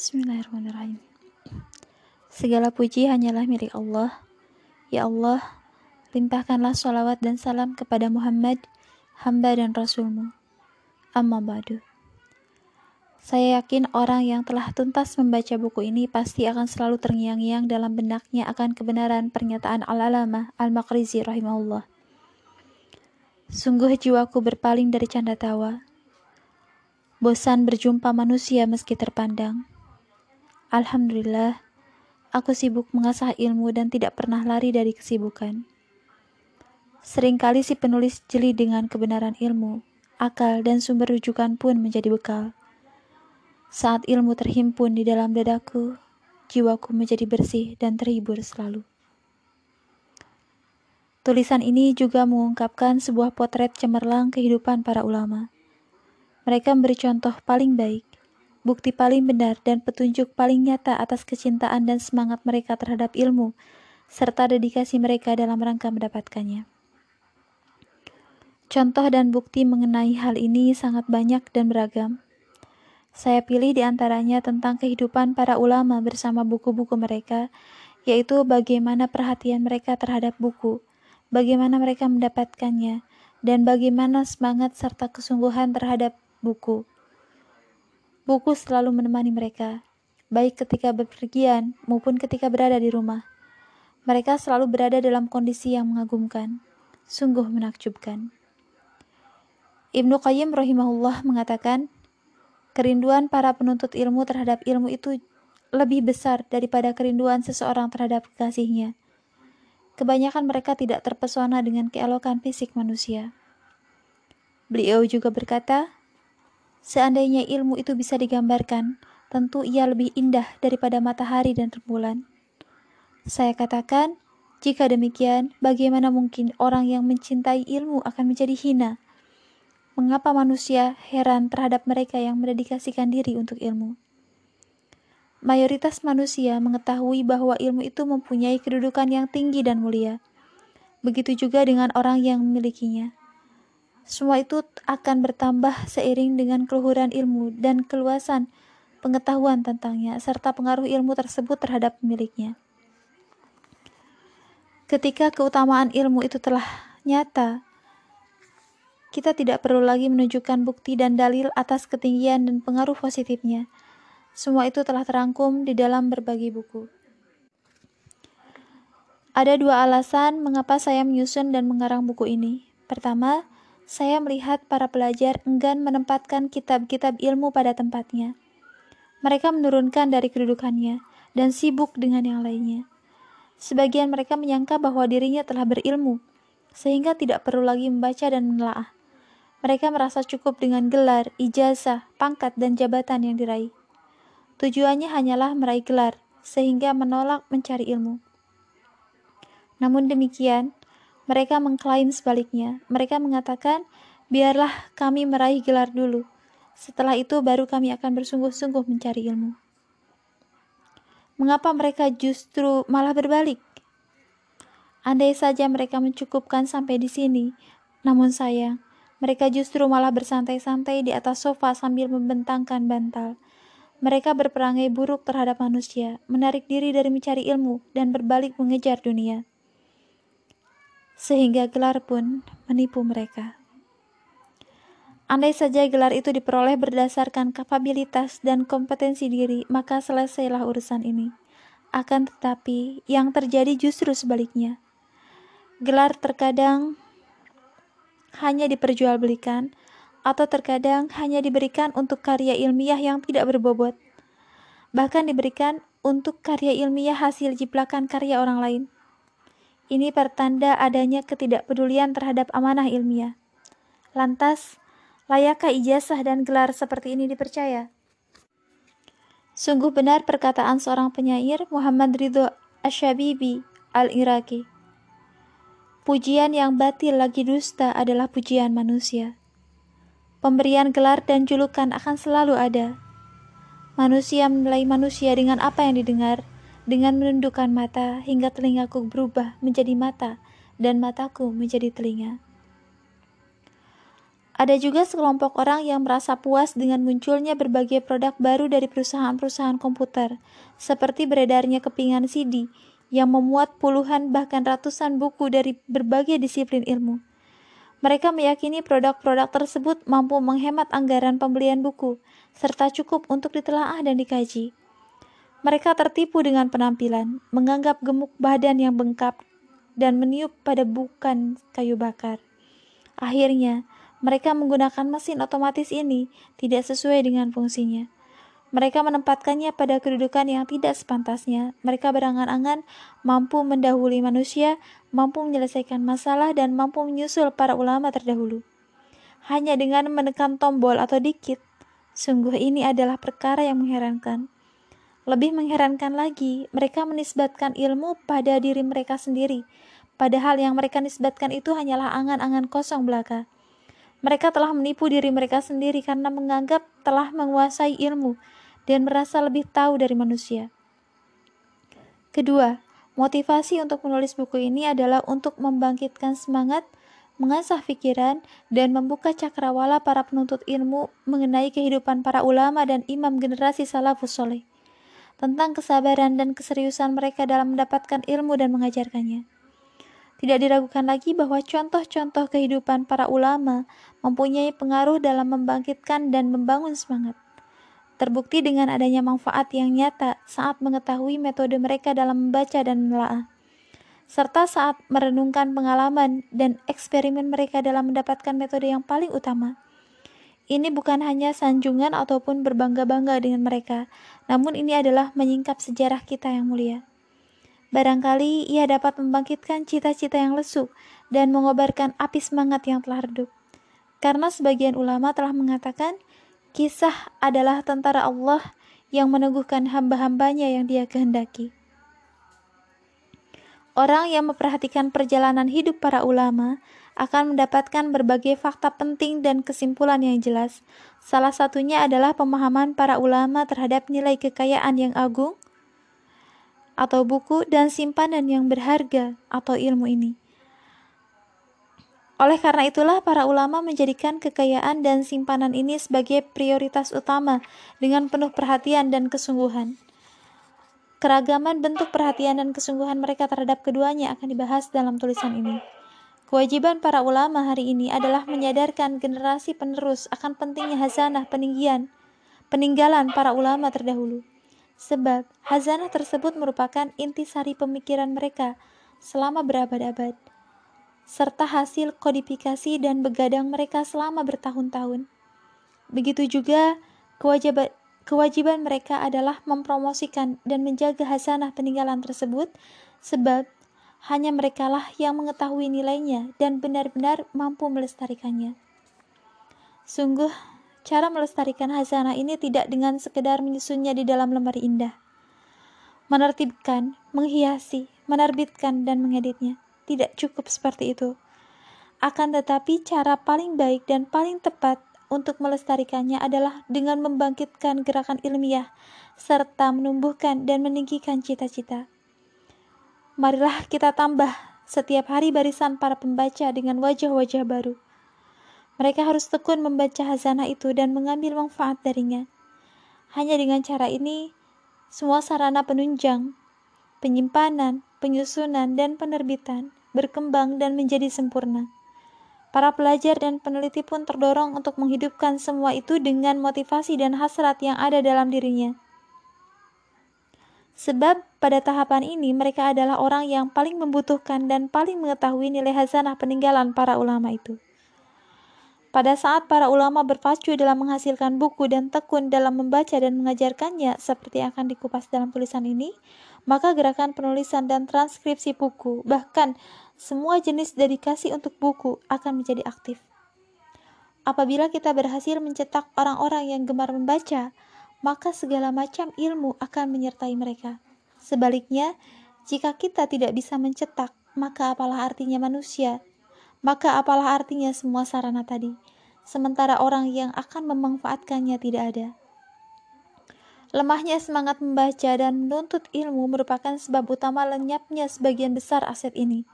Bismillahirrahmanirrahim. Segala puji hanyalah milik Allah. Ya Allah, limpahkanlah sholawat dan salam kepada Muhammad, hamba dan rasulmu. Amma ba'du. Saya yakin orang yang telah tuntas membaca buku ini pasti akan selalu terngiang-ngiang dalam benaknya akan kebenaran pernyataan Al-Alamah Al-Maqrizi rahimahullah. Sungguh jiwaku berpaling dari canda tawa. Bosan berjumpa manusia meski terpandang. Alhamdulillah, aku sibuk mengasah ilmu dan tidak pernah lari dari kesibukan. Seringkali si penulis jeli dengan kebenaran ilmu, akal dan sumber rujukan pun menjadi bekal. Saat ilmu terhimpun di dalam dadaku, jiwaku menjadi bersih dan terhibur selalu. Tulisan ini juga mengungkapkan sebuah potret cemerlang kehidupan para ulama. Mereka memberi contoh paling baik bukti paling benar dan petunjuk paling nyata atas kecintaan dan semangat mereka terhadap ilmu, serta dedikasi mereka dalam rangka mendapatkannya. Contoh dan bukti mengenai hal ini sangat banyak dan beragam. Saya pilih di antaranya tentang kehidupan para ulama bersama buku-buku mereka, yaitu bagaimana perhatian mereka terhadap buku, bagaimana mereka mendapatkannya, dan bagaimana semangat serta kesungguhan terhadap buku. Buku selalu menemani mereka, baik ketika bepergian maupun ketika berada di rumah. Mereka selalu berada dalam kondisi yang mengagumkan, sungguh menakjubkan. Ibnu Qayyim rahimahullah mengatakan, kerinduan para penuntut ilmu terhadap ilmu itu lebih besar daripada kerinduan seseorang terhadap kekasihnya. Kebanyakan mereka tidak terpesona dengan keelokan fisik manusia. Beliau juga berkata, Seandainya ilmu itu bisa digambarkan, tentu ia lebih indah daripada matahari dan rembulan. Saya katakan, jika demikian, bagaimana mungkin orang yang mencintai ilmu akan menjadi hina? Mengapa manusia heran terhadap mereka yang mendedikasikan diri untuk ilmu? Mayoritas manusia mengetahui bahwa ilmu itu mempunyai kedudukan yang tinggi dan mulia. Begitu juga dengan orang yang memilikinya. Semua itu akan bertambah seiring dengan keluhuran ilmu dan keluasan pengetahuan tentangnya, serta pengaruh ilmu tersebut terhadap pemiliknya. Ketika keutamaan ilmu itu telah nyata, kita tidak perlu lagi menunjukkan bukti dan dalil atas ketinggian dan pengaruh positifnya. Semua itu telah terangkum di dalam berbagai buku. Ada dua alasan mengapa saya menyusun dan mengarang buku ini. Pertama, saya melihat para pelajar enggan menempatkan kitab-kitab ilmu pada tempatnya. Mereka menurunkan dari kedudukannya dan sibuk dengan yang lainnya. Sebagian mereka menyangka bahwa dirinya telah berilmu, sehingga tidak perlu lagi membaca dan menelaah. Mereka merasa cukup dengan gelar, ijazah, pangkat, dan jabatan yang diraih. Tujuannya hanyalah meraih gelar, sehingga menolak mencari ilmu. Namun demikian, mereka mengklaim sebaliknya. Mereka mengatakan, biarlah kami meraih gelar dulu. Setelah itu baru kami akan bersungguh-sungguh mencari ilmu. Mengapa mereka justru malah berbalik? Andai saja mereka mencukupkan sampai di sini, namun sayang, mereka justru malah bersantai-santai di atas sofa sambil membentangkan bantal. Mereka berperangai buruk terhadap manusia, menarik diri dari mencari ilmu, dan berbalik mengejar dunia sehingga gelar pun menipu mereka. Andai saja gelar itu diperoleh berdasarkan kapabilitas dan kompetensi diri, maka selesailah urusan ini. Akan tetapi, yang terjadi justru sebaliknya. Gelar terkadang hanya diperjualbelikan, atau terkadang hanya diberikan untuk karya ilmiah yang tidak berbobot. Bahkan diberikan untuk karya ilmiah hasil jiplakan karya orang lain. Ini pertanda adanya ketidakpedulian terhadap amanah ilmiah. Lantas, layakkah ijazah dan gelar seperti ini dipercaya? Sungguh benar perkataan seorang penyair Muhammad Ridho Ashabibi al-Iraqi. Pujian yang batil lagi dusta adalah pujian manusia. Pemberian gelar dan julukan akan selalu ada. Manusia menilai manusia dengan apa yang didengar, dengan menundukkan mata hingga telingaku berubah menjadi mata dan mataku menjadi telinga. Ada juga sekelompok orang yang merasa puas dengan munculnya berbagai produk baru dari perusahaan-perusahaan komputer, seperti beredarnya kepingan CD yang memuat puluhan bahkan ratusan buku dari berbagai disiplin ilmu. Mereka meyakini produk-produk tersebut mampu menghemat anggaran pembelian buku, serta cukup untuk ditelaah dan dikaji. Mereka tertipu dengan penampilan, menganggap gemuk badan yang bengkak, dan meniup pada bukan kayu bakar. Akhirnya, mereka menggunakan mesin otomatis ini tidak sesuai dengan fungsinya. Mereka menempatkannya pada kedudukan yang tidak sepantasnya. Mereka berangan-angan mampu mendahului manusia, mampu menyelesaikan masalah, dan mampu menyusul para ulama terdahulu. Hanya dengan menekan tombol atau dikit, sungguh ini adalah perkara yang mengherankan. Lebih mengherankan lagi, mereka menisbatkan ilmu pada diri mereka sendiri, padahal yang mereka nisbatkan itu hanyalah angan-angan kosong belaka. Mereka telah menipu diri mereka sendiri karena menganggap telah menguasai ilmu dan merasa lebih tahu dari manusia. Kedua, motivasi untuk menulis buku ini adalah untuk membangkitkan semangat, mengasah pikiran, dan membuka cakrawala para penuntut ilmu mengenai kehidupan para ulama dan imam generasi salafus soleh, tentang kesabaran dan keseriusan mereka dalam mendapatkan ilmu dan mengajarkannya. Tidak diragukan lagi bahwa contoh-contoh kehidupan para ulama mempunyai pengaruh dalam membangkitkan dan membangun semangat. Terbukti dengan adanya manfaat yang nyata saat mengetahui metode mereka dalam membaca dan menelaah, serta saat merenungkan pengalaman dan eksperimen mereka dalam mendapatkan metode yang paling utama. Ini bukan hanya sanjungan ataupun berbangga-bangga dengan mereka, namun ini adalah menyingkap sejarah kita yang mulia. Barangkali ia dapat membangkitkan cita-cita yang lesu dan mengobarkan api semangat yang telah redup. Karena sebagian ulama telah mengatakan, kisah adalah tentara Allah yang meneguhkan hamba-hambanya yang dia kehendaki. Orang yang memperhatikan perjalanan hidup para ulama akan mendapatkan berbagai fakta penting dan kesimpulan yang jelas. Salah satunya adalah pemahaman para ulama terhadap nilai kekayaan yang agung, atau buku dan simpanan yang berharga atau ilmu ini. Oleh karena itulah para ulama menjadikan kekayaan dan simpanan ini sebagai prioritas utama dengan penuh perhatian dan kesungguhan. Keragaman bentuk perhatian dan kesungguhan mereka terhadap keduanya akan dibahas dalam tulisan ini. Kewajiban para ulama hari ini adalah menyadarkan generasi penerus akan pentingnya hazanah peninggian, peninggalan para ulama terdahulu sebab hazanah tersebut merupakan intisari pemikiran mereka selama berabad-abad, serta hasil kodifikasi dan begadang mereka selama bertahun-tahun. Begitu juga kewajiban, kewajiban mereka adalah mempromosikan dan menjaga hazanah peninggalan tersebut, sebab hanya merekalah yang mengetahui nilainya dan benar-benar mampu melestarikannya. Sungguh, Cara melestarikan hazanah ini tidak dengan sekedar menyusunnya di dalam lemari indah. Menertibkan, menghiasi, menerbitkan, dan mengeditnya. Tidak cukup seperti itu. Akan tetapi cara paling baik dan paling tepat untuk melestarikannya adalah dengan membangkitkan gerakan ilmiah serta menumbuhkan dan meninggikan cita-cita. Marilah kita tambah setiap hari barisan para pembaca dengan wajah-wajah baru mereka harus tekun membaca hazanah itu dan mengambil manfaat darinya. Hanya dengan cara ini, semua sarana penunjang, penyimpanan, penyusunan, dan penerbitan berkembang dan menjadi sempurna. Para pelajar dan peneliti pun terdorong untuk menghidupkan semua itu dengan motivasi dan hasrat yang ada dalam dirinya. Sebab pada tahapan ini mereka adalah orang yang paling membutuhkan dan paling mengetahui nilai hazanah peninggalan para ulama itu. Pada saat para ulama berpacu dalam menghasilkan buku dan tekun dalam membaca dan mengajarkannya seperti akan dikupas dalam tulisan ini, maka gerakan penulisan dan transkripsi buku, bahkan semua jenis dedikasi untuk buku akan menjadi aktif. Apabila kita berhasil mencetak orang-orang yang gemar membaca, maka segala macam ilmu akan menyertai mereka. Sebaliknya, jika kita tidak bisa mencetak, maka apalah artinya manusia maka apalah artinya semua sarana tadi, sementara orang yang akan memanfaatkannya tidak ada. Lemahnya semangat membaca dan menuntut ilmu merupakan sebab utama lenyapnya sebagian besar aset ini.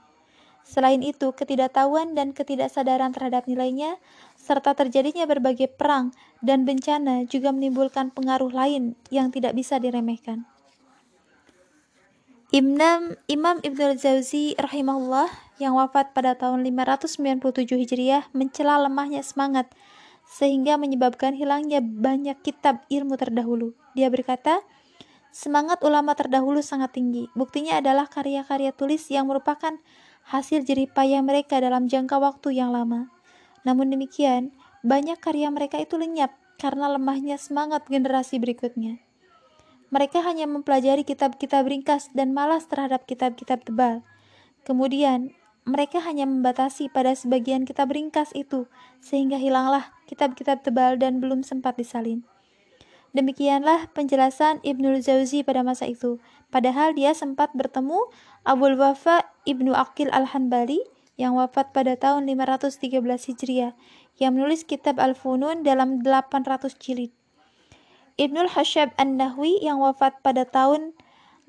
Selain itu, ketidaktahuan dan ketidaksadaran terhadap nilainya, serta terjadinya berbagai perang dan bencana juga menimbulkan pengaruh lain yang tidak bisa diremehkan. Imam, Imam Ibnu Jauzi rahimahullah yang wafat pada tahun 597 Hijriah mencela lemahnya semangat sehingga menyebabkan hilangnya banyak kitab ilmu terdahulu. Dia berkata, semangat ulama terdahulu sangat tinggi. Buktinya adalah karya-karya tulis yang merupakan hasil jerih payah mereka dalam jangka waktu yang lama. Namun demikian, banyak karya mereka itu lenyap karena lemahnya semangat generasi berikutnya. Mereka hanya mempelajari kitab-kitab ringkas dan malas terhadap kitab-kitab tebal. Kemudian, mereka hanya membatasi pada sebagian kitab ringkas itu, sehingga hilanglah kitab-kitab tebal dan belum sempat disalin. Demikianlah penjelasan Ibnul Jauzi pada masa itu. Padahal dia sempat bertemu Abul Wafa Ibnu Aqil Al-Hanbali yang wafat pada tahun 513 Hijriah yang menulis kitab Al-Funun dalam 800 jilid. Ibnul Hashab An-Nahwi yang wafat pada tahun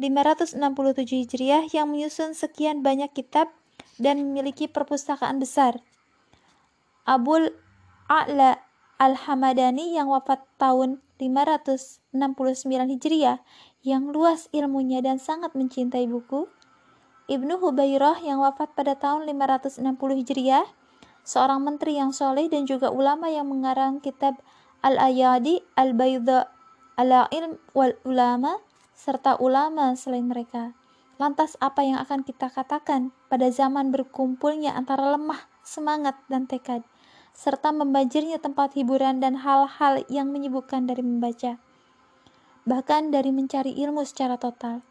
567 Hijriah yang menyusun sekian banyak kitab dan memiliki perpustakaan besar. Abul A'la Al-Hamadani yang wafat tahun 569 Hijriah yang luas ilmunya dan sangat mencintai buku. Ibnu Hubairah yang wafat pada tahun 560 Hijriah, seorang menteri yang soleh dan juga ulama yang mengarang kitab Al-Ayadi, Al-Bayda, Al-Ilm wal Ulama, serta ulama selain mereka. Lantas apa yang akan kita katakan pada zaman berkumpulnya antara lemah, semangat, dan tekad? Serta membanjirnya tempat hiburan dan hal-hal yang menyibukkan dari membaca, bahkan dari mencari ilmu secara total.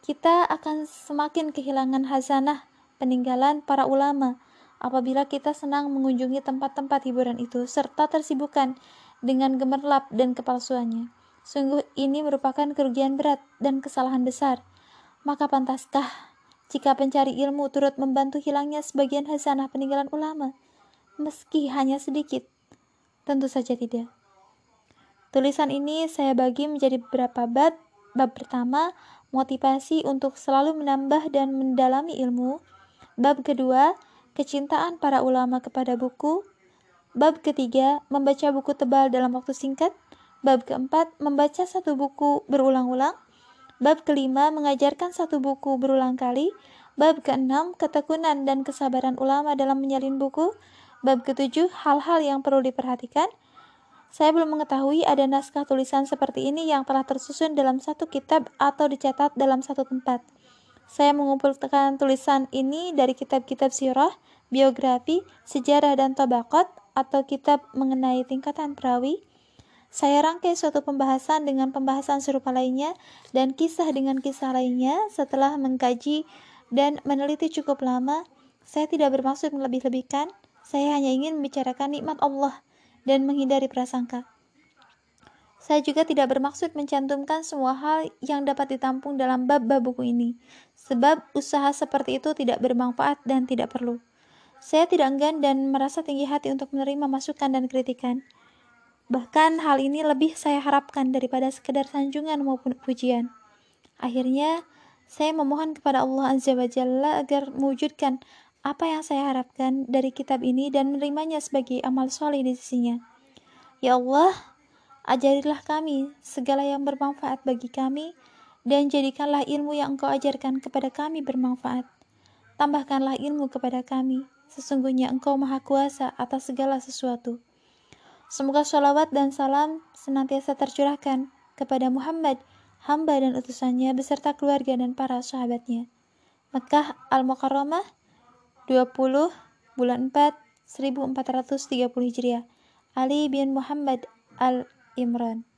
Kita akan semakin kehilangan hazanah peninggalan para ulama apabila kita senang mengunjungi tempat-tempat hiburan itu serta tersibukkan dengan gemerlap dan kepalsuannya. Sungguh ini merupakan kerugian berat dan kesalahan besar. Maka pantaskah jika pencari ilmu turut membantu hilangnya sebagian hazanah peninggalan ulama? Meski hanya sedikit? Tentu saja tidak. Tulisan ini saya bagi menjadi beberapa bab. Bab pertama, motivasi untuk selalu menambah dan mendalami ilmu. Bab kedua, kecintaan para ulama kepada buku. Bab ketiga, membaca buku tebal dalam waktu singkat. Bab keempat, membaca satu buku berulang-ulang. Bab kelima, mengajarkan satu buku berulang kali. Bab keenam, ketekunan dan kesabaran ulama dalam menyalin buku. Bab ketujuh, hal-hal yang perlu diperhatikan. Saya belum mengetahui ada naskah tulisan seperti ini yang telah tersusun dalam satu kitab atau dicatat dalam satu tempat. Saya mengumpulkan tulisan ini dari kitab-kitab sirah, biografi, sejarah dan tabakot, atau kitab mengenai tingkatan perawi. Saya rangkai suatu pembahasan dengan pembahasan serupa lainnya dan kisah dengan kisah lainnya setelah mengkaji dan meneliti cukup lama. Saya tidak bermaksud melebih-lebihkan, saya hanya ingin membicarakan nikmat Allah dan menghindari prasangka. Saya juga tidak bermaksud mencantumkan semua hal yang dapat ditampung dalam bab-bab buku ini, sebab usaha seperti itu tidak bermanfaat dan tidak perlu. Saya tidak enggan dan merasa tinggi hati untuk menerima masukan dan kritikan. Bahkan hal ini lebih saya harapkan daripada sekedar sanjungan maupun pujian. Akhirnya, saya memohon kepada Allah Azza wa Jalla agar mewujudkan apa yang saya harapkan dari kitab ini dan menerimanya sebagai amal soleh di sisinya. Ya Allah, ajarilah kami segala yang bermanfaat bagi kami dan jadikanlah ilmu yang engkau ajarkan kepada kami bermanfaat. Tambahkanlah ilmu kepada kami, sesungguhnya engkau maha kuasa atas segala sesuatu. Semoga sholawat dan salam senantiasa tercurahkan kepada Muhammad, hamba dan utusannya beserta keluarga dan para sahabatnya. Mekah Al-Mukarramah 20 bulan 4 1430 Hijriah. Ali bin Muhammad Al-Imran